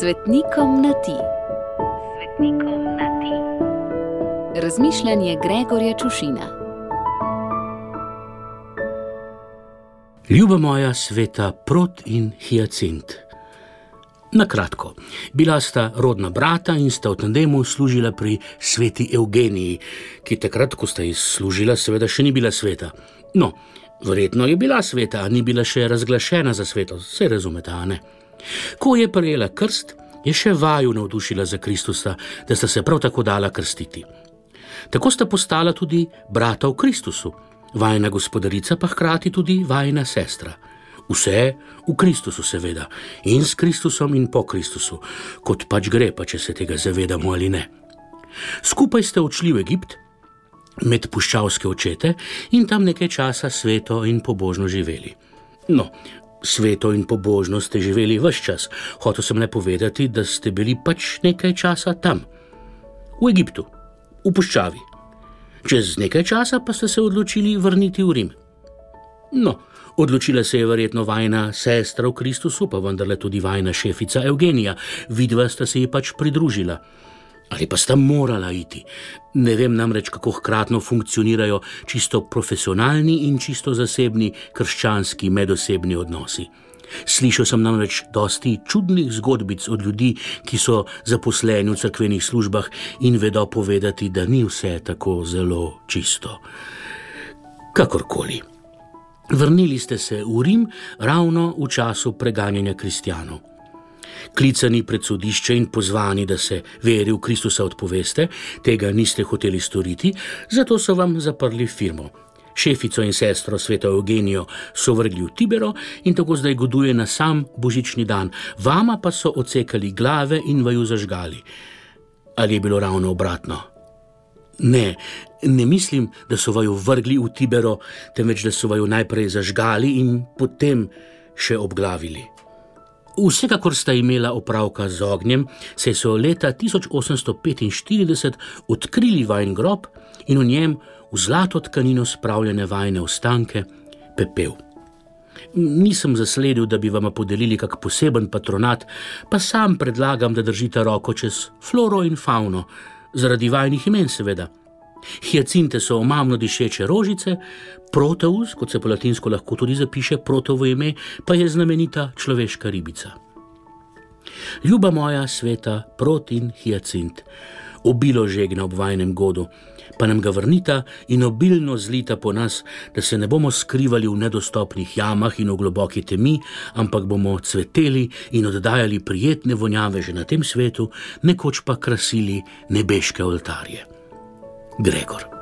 Svetnikom na ti. Svetnikom na ti. Razmišljanje Gregorja Čušina. Ljuba moja sveta prot in hiacint. Na kratko, bila sta rodna brata in sta v tandemu služila pri sveti Evgeniji, ki takrat, ko sta jih služila, seveda še ni bila sveta. No, verjetno je bila sveta, a ni bila še razglašena za sveto, se razumete, a ne? Ko je prejela krst, je še vaju navdušila za Kristusa, da sta se prav tako dala krstiti. Tako sta postala tudi brata v Kristusu, vajna gospodarica pa hkrati tudi vajna sestra. Vse v Kristusu, seveda, in s Kristusom in po Kristusu, kot pač gre, pa če se tega zavedamo ali ne. Skupaj ste odšli v Egipt, med puščavske očete in tam nekaj časa sveto in pobožno živeli. No, sveto in pobožno ste živeli vse čas, hotel sem le povedati, da ste bili pač nekaj časa tam, v Egiptu, v puščavi. Čez nekaj časa pa ste se odločili vrniti v Rim. No, odločila se je verjetno vajna sestra v Kristusu, pa vendarle tudi vajna šefica Evgenija, vidva sta se ji pač pridružila. Ali pa sta morala iti. Ne vem namreč, kako hkratno funkcionirajo čisto profesionalni in čisto zasebni krščanski medosebni odnosi. Slišal sem namreč dosti čudnih zgodbic od ljudi, ki so zaposleni v crkvenih službah in vedo povedati, da ni vse tako zelo čisto. Kakorkoli. Vrnili ste se v Rim ravno v času preganjanja kristijanov klicani pred sodišče in pozvani, da se veri v Kristusa odpoveste, tega niste hoteli storiti, zato so vam zaprli firmo. Šefico in sestro sveto Eugenijo so vrgli v Tibero in tako zdaj goduje na sam božični dan, vama pa so odsekali glave in vaju zažgali. Ali je bilo ravno obratno? Ne, ne mislim, da so vaju vrgli v Tibero, temveč da so vaju najprej zažgali in potem še obglavili. Vsekakor sta imela opravka z ognjem, se so leta 1845 odkrili vajen grob in v njem v zlato tkanino spravljene vajne ostanke pepel. Nisem zasledil, da bi vam podelili kak poseben patronat, pa sam predlagam, da držite roko čez floro in fauno, zaradi vajnih imen, seveda. Hiacinte so omamno dišeče rožice, proteus, kot se po latinsko lahko tudi zapiše, protovo ime, pa je znamenita človeška ribica. Ljuba moja sveta, proti in hiacint, obilo žegna ob vajnem godu, pa nam ga vrnita in obilno zlita po nas, da se ne bomo skrivali v nedostopnih jamah in v globoki temi, ampak bomo cveteli in oddajali prijetne vonjave že na tem svetu, nekoč pa krasili nebeške oltarje. Gregor.